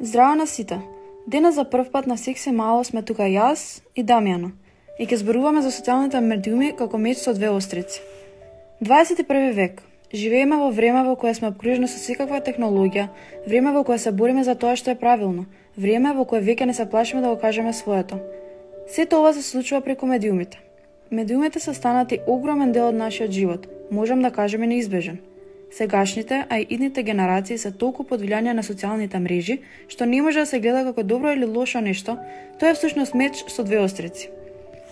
Здраво на сите! Денес за прв пат на Секси Мало сме тука јас и Дамјано и ќе зборуваме за социјалните медиуми како меч со две острици. 21 век. Живееме во време во кое сме обкружени со секаква технологија, време во кое се бориме за тоа што е правилно, време во кое веќе не се плашиме да го кажеме своето. Сето ова се случува преку медиумите. Медиумите се станати огромен дел од нашиот живот, можам да кажеме неизбежен. Сегашните, а и идните генерации се толку под влијание на социјалните мрежи, што не може да се гледа како добро или лошо нешто, тоа е всушност меч со две острици.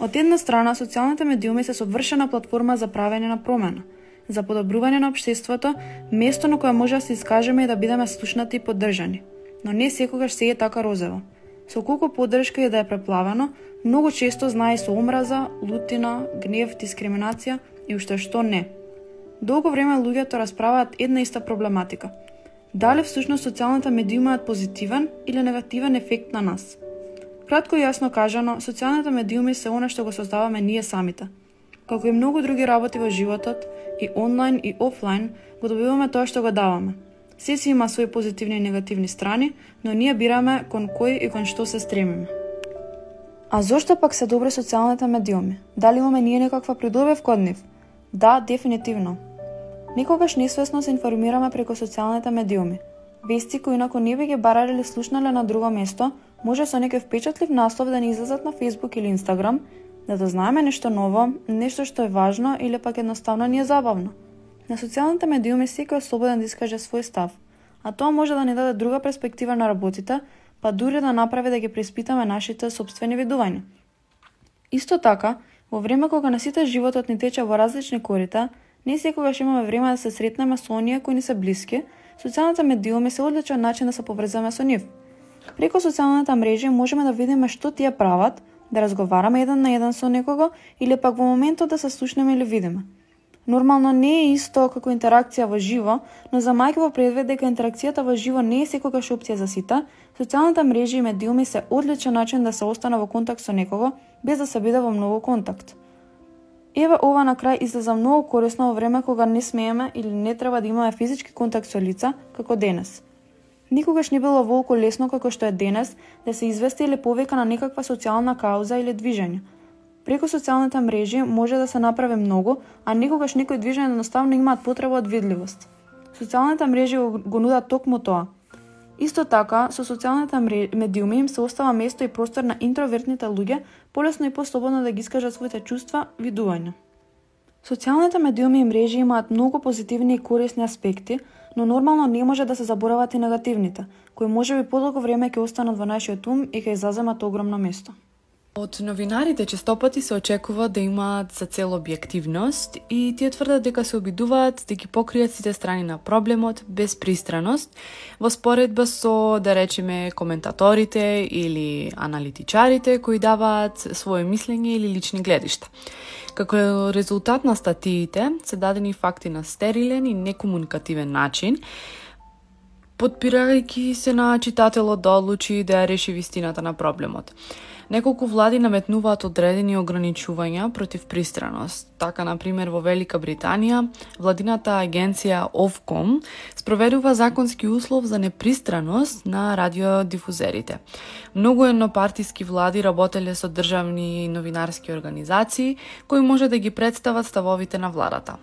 Од една страна, социјалните медиуми се совршена платформа за правење на промена, за подобрување на општеството, место на кое може да се искажеме и да бидеме слушнати и поддржани. Но не секогаш се е така розево. Со колку поддршка и да е преплавено, многу често знае со омраза, лутина, гнев, дискриминација и уште што не – Долго време луѓето расправаат една иста проблематика. Дали всушност социјалните медија имаат позитивен или негативен ефект на нас? Кратко и јасно кажано, социјалните медиуми се она што го создаваме ние самите. Како и многу други работи во животот, и онлайн и офлайн, го добиваме тоа што го даваме. Се си има своји позитивни и негативни страни, но ние бираме кон кој и кон што се стремиме. А зошто пак се добри социјалните медиуми? Дали имаме ние некаква придобив код нив? Да, дефинитивно. Никогаш несвесно се информираме преку социјалните медиуми. Вести кои инако не би ги барале или слушнале на друго место, може со некој впечатлив наслов да ни излезат на Facebook или Instagram, да дознаеме нешто ново, нешто што е важно или пак едноставно ни е забавно. На социјалните медиуми секој е слободен да искаже свој став, а тоа може да ни даде друга перспектива на работите, па дури да направи да ги преспитаме нашите собствени видувања. Исто така, во време кога на сите животот ни тече во различни корита, Не секогаш имаме време да се сретнеме со оние кои ни се блиски, социјалните медиуми се одличен начин да се поврзаме со нив. Преку социјалната мрежа можеме да видиме што тие прават, да разговараме еден на еден со некого или пак во моментот да се слушнеме или видиме. Нормално не е исто како интеракција во живо, но за мајка во предвид дека интеракцијата во живо не е секогаш опција за сите, социјалната мрежа и медиуми се одличен начин да се остане во контакт со некого без да се биде во многу контакт. Еве ова на крај излеза многу корисно во време кога не смееме или не треба да имаме физички контакт со лица, како денес. Никогаш не било волку лесно како што е денес да се извести или повика на некаква социјална кауза или движење. Преку социјалните мрежи може да се направи многу, а никогаш некои движење едноставно имаат потреба од видливост. Социјалните мрежи го нудат токму тоа, Исто така, со социјалните медиуми им се остава место и простор на интровертните луѓе полесно и послободно да ги искажат своите чувства, видувања. Социјалните медиуми и мрежи имаат многу позитивни и корисни аспекти, но нормално не може да се заборават и негативните, кои може би подолго време ќе останат во нашиот ум и ќе заземат огромно место. Од новинарите честопати се очекува да имаат за цел објективност и тие тврдат дека се обидуваат да ги покријат сите страни на проблемот без пристраност, во споредба со, да речеме, коментаторите или аналитичарите кои даваат своје мислење или лични гледишта. Како резултат на статиите се дадени факти на стерилен и некомуникативен начин, подпирајќи се на читателот да одлучи да ја реши вистината на проблемот. Неколку влади наметнуваат одредени ограничувања против пристраност. Така, на пример, во Велика Британија, владината агенција Ofcom спроведува законски услов за непристраност на радиодифузерите. Многу еднопартиски влади работеле со државни новинарски организации кои може да ги представат ставовите на владата.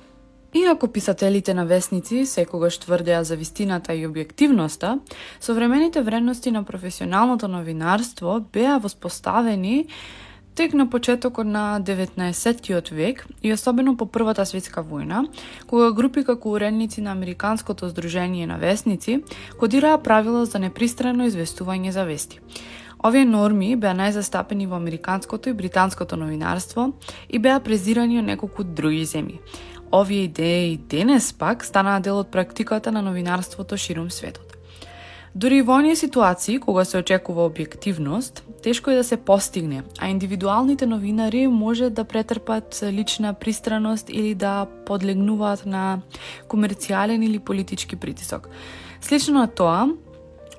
Иако писателите на вестници секогаш тврдеа за вистината и објективноста, современите вредности на професионалното новинарство беа воспоставени тек на почетокот на 19 век и особено по Првата светска војна, кога групи како уредници на Американското здружение на вестници кодираа правила за непристрано известување за вести. Овие норми беа најзастапени во американското и британското новинарство и беа презирани од неколку други земји. Овие идеи денес пак станаа дел од практиката на новинарството ширум светот. Дори во оние ситуации, кога се очекува објективност, тешко е да се постигне, а индивидуалните новинари може да претрпат лична пристраност или да подлегнуваат на комерцијален или политички притисок. Слично на тоа,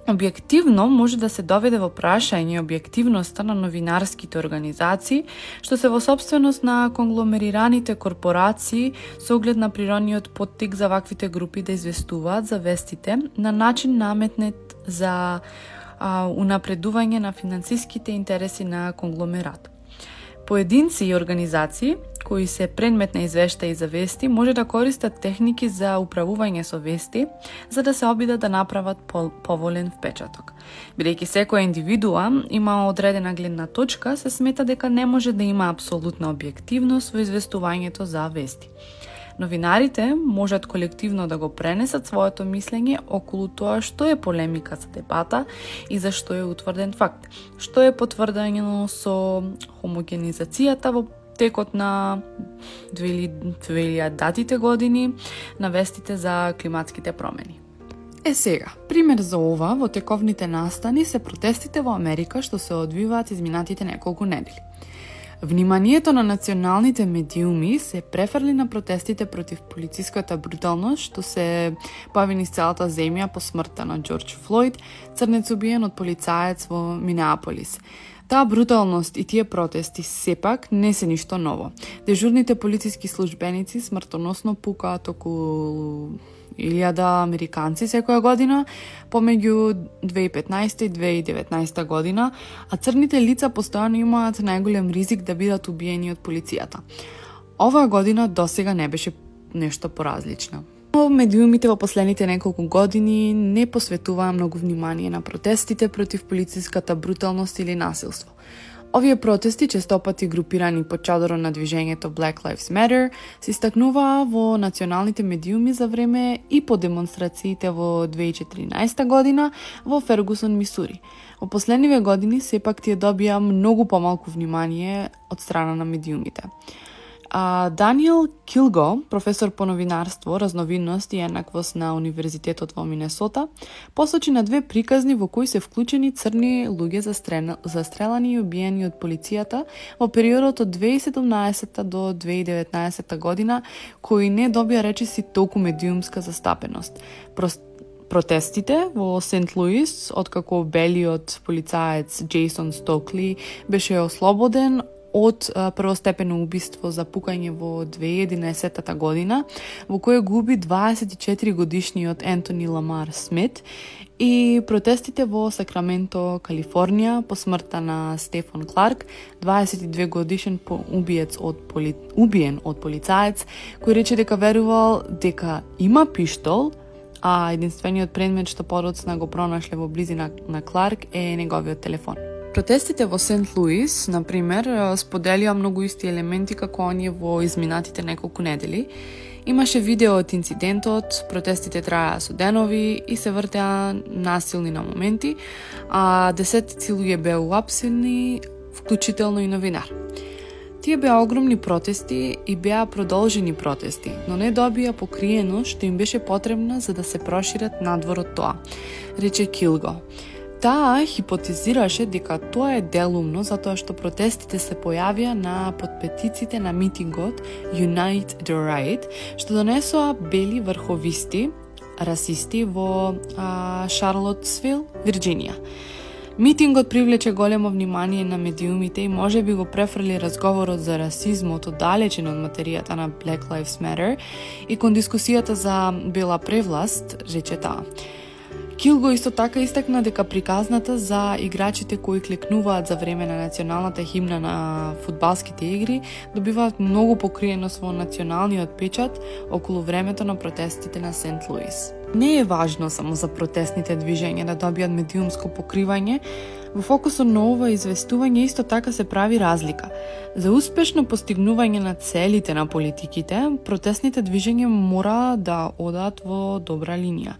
Објективно може да се доведе во прашање објективноста на новинарските организации, што се во собственост на конгломерираните корпорации со оглед на природниот поттик за ваквите групи да известуваат за вестите на начин наметнет за а, унапредување на финансиските интереси на конгломерат. Поединци и организации кои се предмет на извештаи за вести може да користат техники за управување со вести за да се обидат да направат поволен впечаток. Бидејќи секоја индивидуа има одредена гледна точка, се смета дека не може да има апсолутна објективност во известувањето за вести. Новинарите можат колективно да го пренесат своето мислење околу тоа што е полемика за дебата и за што е утврден факт, што е потврдено со хомогенизацијата во текот на 2000 години на вестите за климатските промени. Е сега, пример за ова во тековните настани се протестите во Америка што се одвиваат изминатите неколку недели. Вниманието на националните медиуми се префрли на протестите против полициската бруталност што се појави низ целата земја по смртта на Џорџ Флойд, црнец убиен од полицаец во Минеаполис. Таа бруталност и тие протести сепак не се ништо ново. Дежурните полициски службеници смртоносно пукаат околу илјада американци секоја година, помеѓу 2015 и 2019 година, а црните лица постојано имаат најголем ризик да бидат убиени од полицијата. Оваа година досега не беше нешто Медиумите во последните неколку години не посветуваа многу внимание на протестите против полициската бруталност или насилство. Овие протести, честопати групирани под чадоро на движењето Black Lives Matter, се истакнуваа во националните медиуми за време и по демонстрациите во 2014 година во Фергусон, Мисури. Во последниве години сепак тие добија многу помалку внимание од страна на медиумите. А, Даниел Килго, професор по новинарство, разновидност и еднаквост на Универзитетот во Минесота, посочи на две приказни во кои се вклучени црни луѓе застрелани и убиени од полицијата во периодот од 2017 до 2019 година, кои не добија речиси толку медиумска застапеност. Прост протестите во Сент Луис, откако белиот полицаец Джейсон Стокли беше ослободен од првостепено убиство за пукање во 2011 година, во кое губи 24 годишниот Ентони Ламар Смит и протестите во Сакраменто, Калифорнија, по смртта на Стефан Кларк, 22 годишен убиец од поли... убиен од полицаец, кој рече дека верувал дека има пиштол, а единствениот предмет што подоцна го пронашле во близина на Кларк е неговиот телефон. Протестите во Сент Луис, например, споделија многу исти елементи како оние во изминатите неколку недели. Имаше видео од инцидентот, протестите траја со денови и се вртеа насилни на моменти, а десетици луѓе беа уапсени, вклучително и новинар. Тие беа огромни протести и беа продолжени протести, но не добија покриено што им беше потребно за да се прошират надвор од тоа, рече Килго. Да, таа хипотезираше дека тоа е делумно затоа што протестите се појавија на подпетиците на митингот Unite the Right, што донесоа бели врховисти, расисти во а, Шарлотсвил, Вирджинија. Митингот привлече големо внимание на медиумите и може би го префрли разговорот за расизмот оддалечен од материјата на Black Lives Matter и кон дискусијата за бела превласт, рече таа. Килго исто така истакна дека приказната за играчите кои клекнуваат за време на националната химна на фудбалските игри добиваат многу покриеност во националниот печат околу времето на протестите на Сент Луис. Не е важно само за протестните движења да добијат медиумско покривање, во фокусот на ова известување исто така се прави разлика. За успешно постигнување на целите на политиките, протестните движења мора да одат во добра линија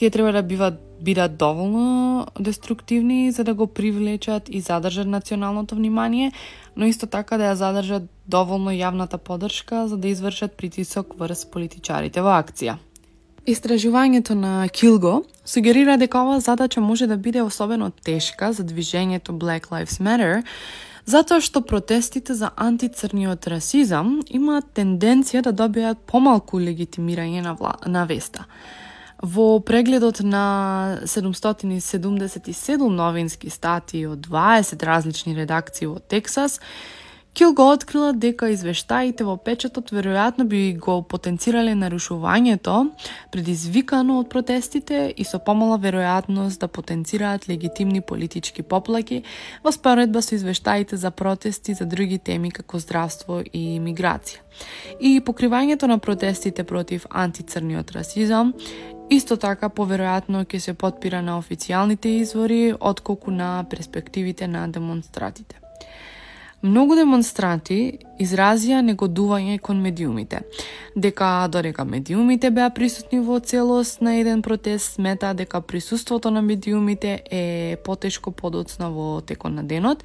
тие треба да биват бидат доволно деструктивни за да го привлечат и задржат националното внимание, но исто така да ја задржат доволно јавната поддршка за да извршат притисок врз политичарите во акција. Истражувањето на Килго сугерира дека оваа задача може да биде особено тешка за движењето Black Lives Matter, затоа што протестите за антицрниот расизам имаат тенденција да добијат помалку легитимирање на, вла... на веста. Во прегледот на 777 новински статии од 20 различни редакции од Тексас, Кил го открила дека извештаите во печатот веројатно би го потенцирале нарушувањето предизвикано од протестите и со помала веројатност да потенцираат легитимни политички поплаки во споредба со извештаите за протести за други теми како здравство и миграција. И покривањето на протестите против антицрниот расизам Исто така, поверојатно ќе се подпира на официјалните извори, отколку на перспективите на демонстратите. Многу демонстранти изразија негодување кон медиумите, дека дорека медиумите беа присутни во целост на еден протест, смета дека присуството на медиумите е потешко подоцна во текот на денот,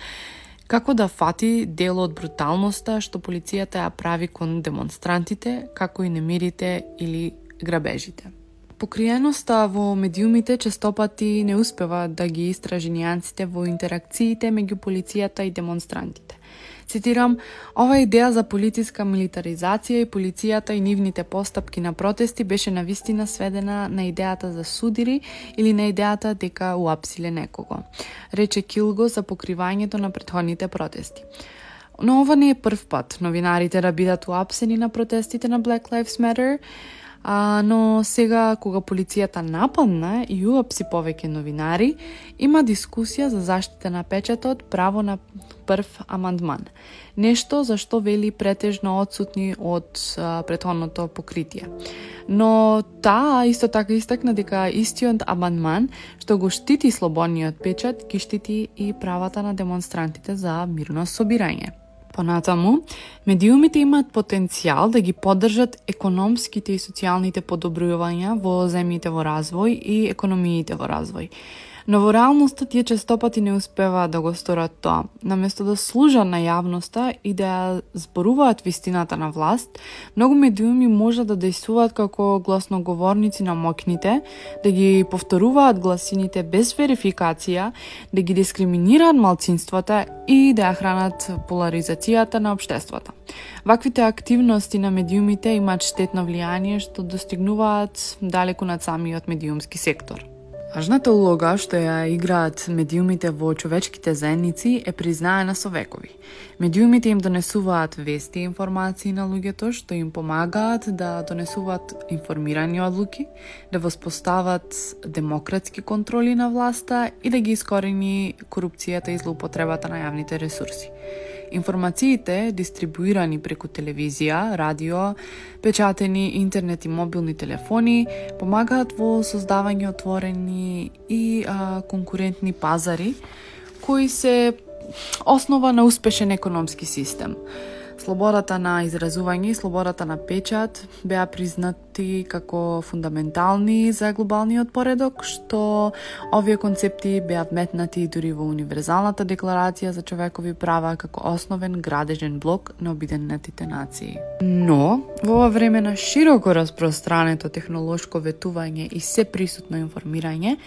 како да фати дел од бруталноста што полицијата ја прави кон демонстрантите, како и немирите или грабежите. Покриеноста во медиумите честопати не успева да ги истражи нијансите во интеракциите меѓу полицијата и демонстрантите. Цитирам, ова идеја за полициска милитаризација и полицијата и нивните постапки на протести беше на вистина сведена на идејата за судири или на идејата дека уапсиле некого, рече Килго за покривањето на претходните протести. Но ова не е прв пат новинарите да бидат уапсени на протестите на Black Lives Matter, А, но сега, кога полицијата нападна и уапси повеќе новинари, има дискусија за заштита на печатот право на прв амандман. Нешто за што вели претежно одсутни од а, претходното покритие. Но таа исто така истакна дека истиот амандман што го штити слободниот печат, ги штити и правата на демонстрантите за мирно собирање. Понатаму, медиумите имаат потенцијал да ги поддржат економските и социјалните подобрувања во земјите во развој и економиите во развој. Но во реалноста тие честопати не успеваат да го сторат тоа. Наместо да служат на јавноста и да ја зборуваат вистината на власт, многу медиуми може да дејствуваат како гласноговорници на мокните, да ги повторуваат гласините без верификација, да ги дискриминираат малцинствата и да ја хранат поларизацијата на обштеството. Ваквите активности на медиумите имаат штетно влијание што достигнуваат далеку над самиот медиумски сектор. Важната улога што ја играат медиумите во човечките заедници е признаена со векови. Медиумите им донесуваат вести и информации на луѓето што им помагаат да донесуваат информирани одлуки, да воспостават демократски контроли на власта и да ги искорени корупцијата и злоупотребата на јавните ресурси. Информациите, дистрибуирани преку телевизија, радио, печатени, интернет и мобилни телефони, помагаат во создавање отворени и а, конкурентни пазари, кои се основа на успешен економски систем. Слободата на изразување и слободата на печат беа концепти како фундаментални за глобалниот поредок, што овие концепти беа вметнати дури во Универзалната декларација за човекови права како основен градежен блок на Обединетите нации. Но, во ова време на широко распространето технолошко ветување и се присутно информирање,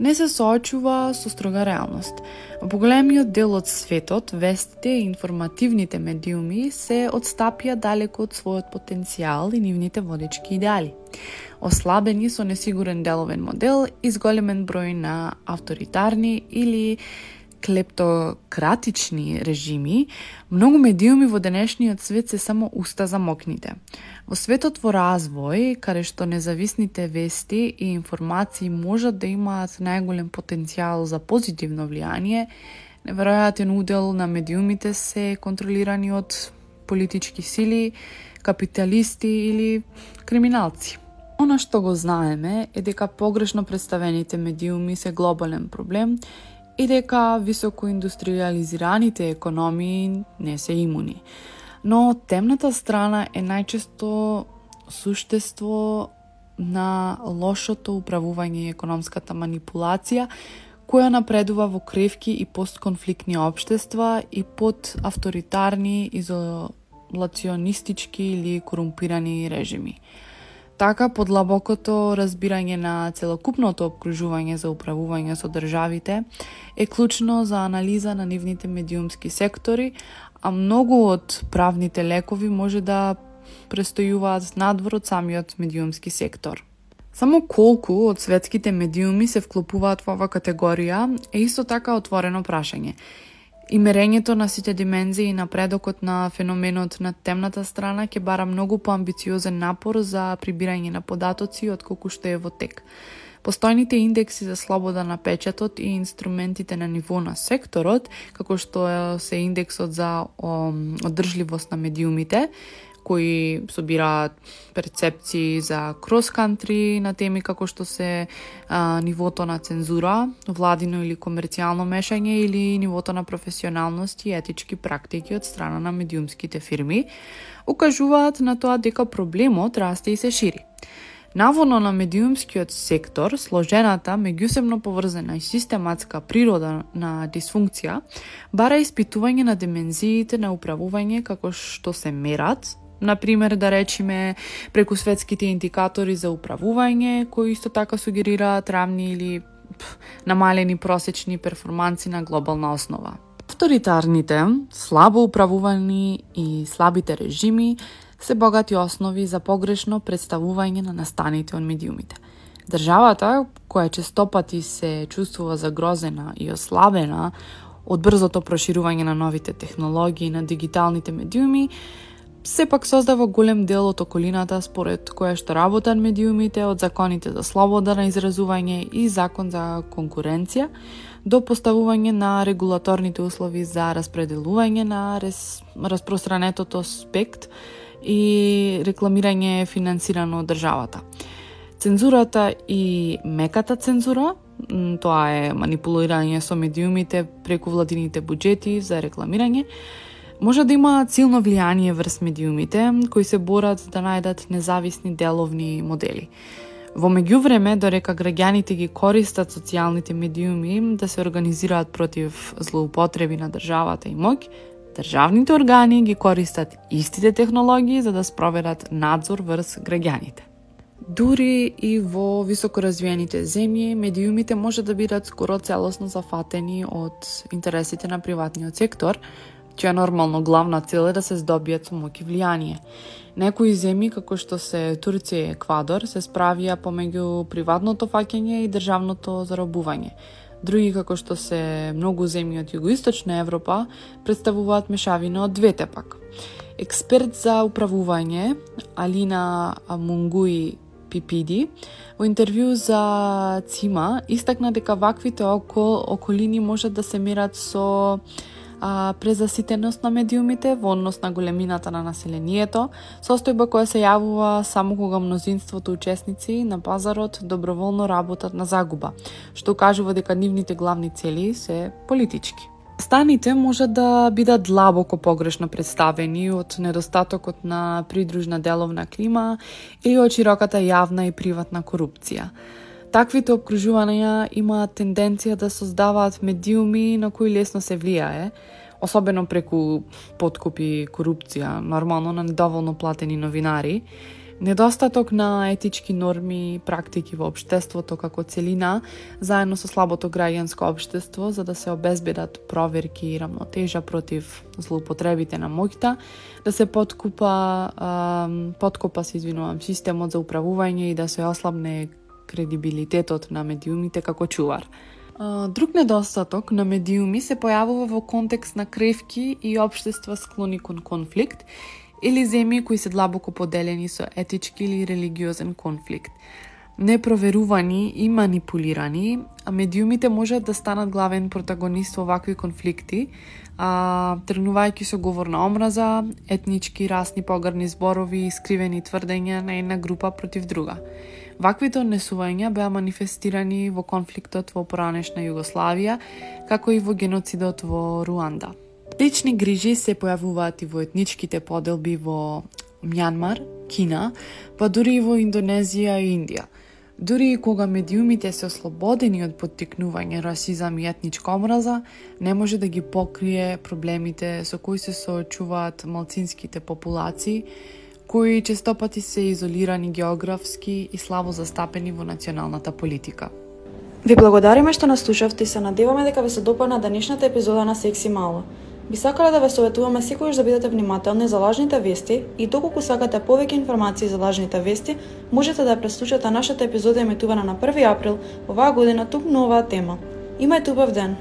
не се соочува со строга реалност. Во поголемиот дел од светот, вестите и информативните медиуми се одстапија далеко од својот потенцијал и нивните водечки идеали. Ослабени со несигурен деловен модел и зголемен број на авторитарни или клептократични режими, многу медиуми во денешниот свет се само уста за мокните. Во светот во развој, каде што независните вести и информации можат да имаат најголем потенцијал за позитивно влијание, неверојатен удел на медиумите се контролирани од политички сили, капиталисти или криминалци. Она што го знаеме е дека погрешно представените медиуми се глобален проблем и дека високоиндустриализираните економии не се имуни. Но темната страна е најчесто суштество на лошото управување и економската манипулација, која напредува во кревки и постконфликтни обштества и под авторитарни, лационистички или корумпирани режими. Така, подлабокото разбирање на целокупното обкружување за управување со државите е клучно за анализа на нивните медиумски сектори, а многу од правните лекови може да престојуваат надвор од самиот медиумски сектор. Само колку од светските медиуми се вклопуваат во оваа категорија е исто така отворено прашање. И мерењето на сите димензии и напредокот на феноменот на темната страна ќе бара многу поамбициозен напор за прибирање на податоци од колку што е во тек. Постојните индекси за слобода на печатот и инструментите на ниво на секторот, како што се индексот за одржливост на медиумите, кои собираат перцепции за крос-кантри на теми како што се а, нивото на цензура, владино или комерцијално мешање или нивото на професионалност и етички практики од страна на медиумските фирми, укажуваат на тоа дека проблемот расте и се шири. Навоно на медиумскиот сектор, сложената, меѓусебно поврзана и систематска природа на дисфункција, бара испитување на димензиите на управување како што се мерат, Например, да речиме, преку светските индикатори за управување, кои исто така сугерираат рамни или пф, намалени просечни перформанси на глобална основа. Авторитарните, слабо управувани и слабите режими се богати основи за погрешно представување на настаните од медиумите. Државата, која честопати се чувствува загрозена и ослабена од брзото проширување на новите технологии на дигиталните медиуми, сепак создава голем дел од околината според која што работат медиумите од законите за слобода на изразување и закон за конкуренција до поставување на регулаторните услови за распределување на рес, распространетото спект и рекламирање финансирано од државата. Цензурата и меката цензура, тоа е манипулирање со медиумите преку владините буџети за рекламирање, може да има силно влијание врз медиумите кои се борат да најдат независни деловни модели. Во меѓувреме, дорека граѓаните ги користат социјалните медиуми да се организираат против злоупотреби на државата и моќ, државните органи ги користат истите технологии за да спроведат надзор врз граѓаните. Дури и во високоразвиените земји, медиумите може да бидат скоро целосно зафатени од интересите на приватниот сектор, чија нормално главна цел е да се здобијат со моќ и влијание. Некои земји, како што се Турција и Еквадор, се справија помеѓу приватното фаќање и државното заробување. Други, како што се многу земји од Југоисточна Европа, представуваат мешавина од двете пак. Експерт за управување, Алина Мунгуи Пипиди, во интервју за Цима, истакна дека ваквите окол, околини можат да се мерат со а, презаситеност на медиумите во однос на големината на населението, состојба која се јавува само кога мнозинството учесници на пазарот доброволно работат на загуба, што кажува дека нивните главни цели се политички. Станите може да бидат длабоко погрешно представени од недостатокот на придружна деловна клима или од широката јавна и приватна корупција. Таквите обкружувања имаат тенденција да создаваат медиуми на кои лесно се влијае, особено преку подкупи, корупција, нормално на недоволно платени новинари, недостаток на етички норми и практики во обштеството како целина, заедно со слабото граѓанско обштество за да се обезбедат проверки и рамнотежа против злоупотребите на моќта, да се подкупа, подкопа се извинувам, системот за управување и да се ослабне кредибилитетот на медиумите како чувар. Друг недостаток на медиуми се појавува во контекст на кревки и обштества склони кон конфликт или земји кои се длабоко поделени со етички или религиозен конфликт. Непроверувани и манипулирани, а медиумите можат да станат главен протагонист во вакви конфликти, а, тргнувајќи со говор на омраза, етнички, расни погрни зборови и скривени тврдења на една група против друга. Ваквите однесувања беа манифестирани во конфликтот во поранешна Југославија, како и во геноцидот во Руанда. Лични грижи се појавуваат и во етничките поделби во Мјанмар, Кина, па дури и во Индонезија и Индија. Дури и кога медиумите се ослободени од поттикнување расизам и етничка омраза, не може да ги покрие проблемите со кои се соочуваат малцинските популации, кои честопати се изолирани географски и слабо застапени во националната политика. Ви благодариме што нас слушавте и се надеваме дека ви се допадна денешната епизода на Секси Мало. Би сакале да ве советуваме секојаш да бидете внимателни за лажните вести и доколку сакате повеќе информации за лажните вести, можете да преслушате нашата епизода еметувана на 1 април оваа година тук на оваа тема. Имајте убав ден!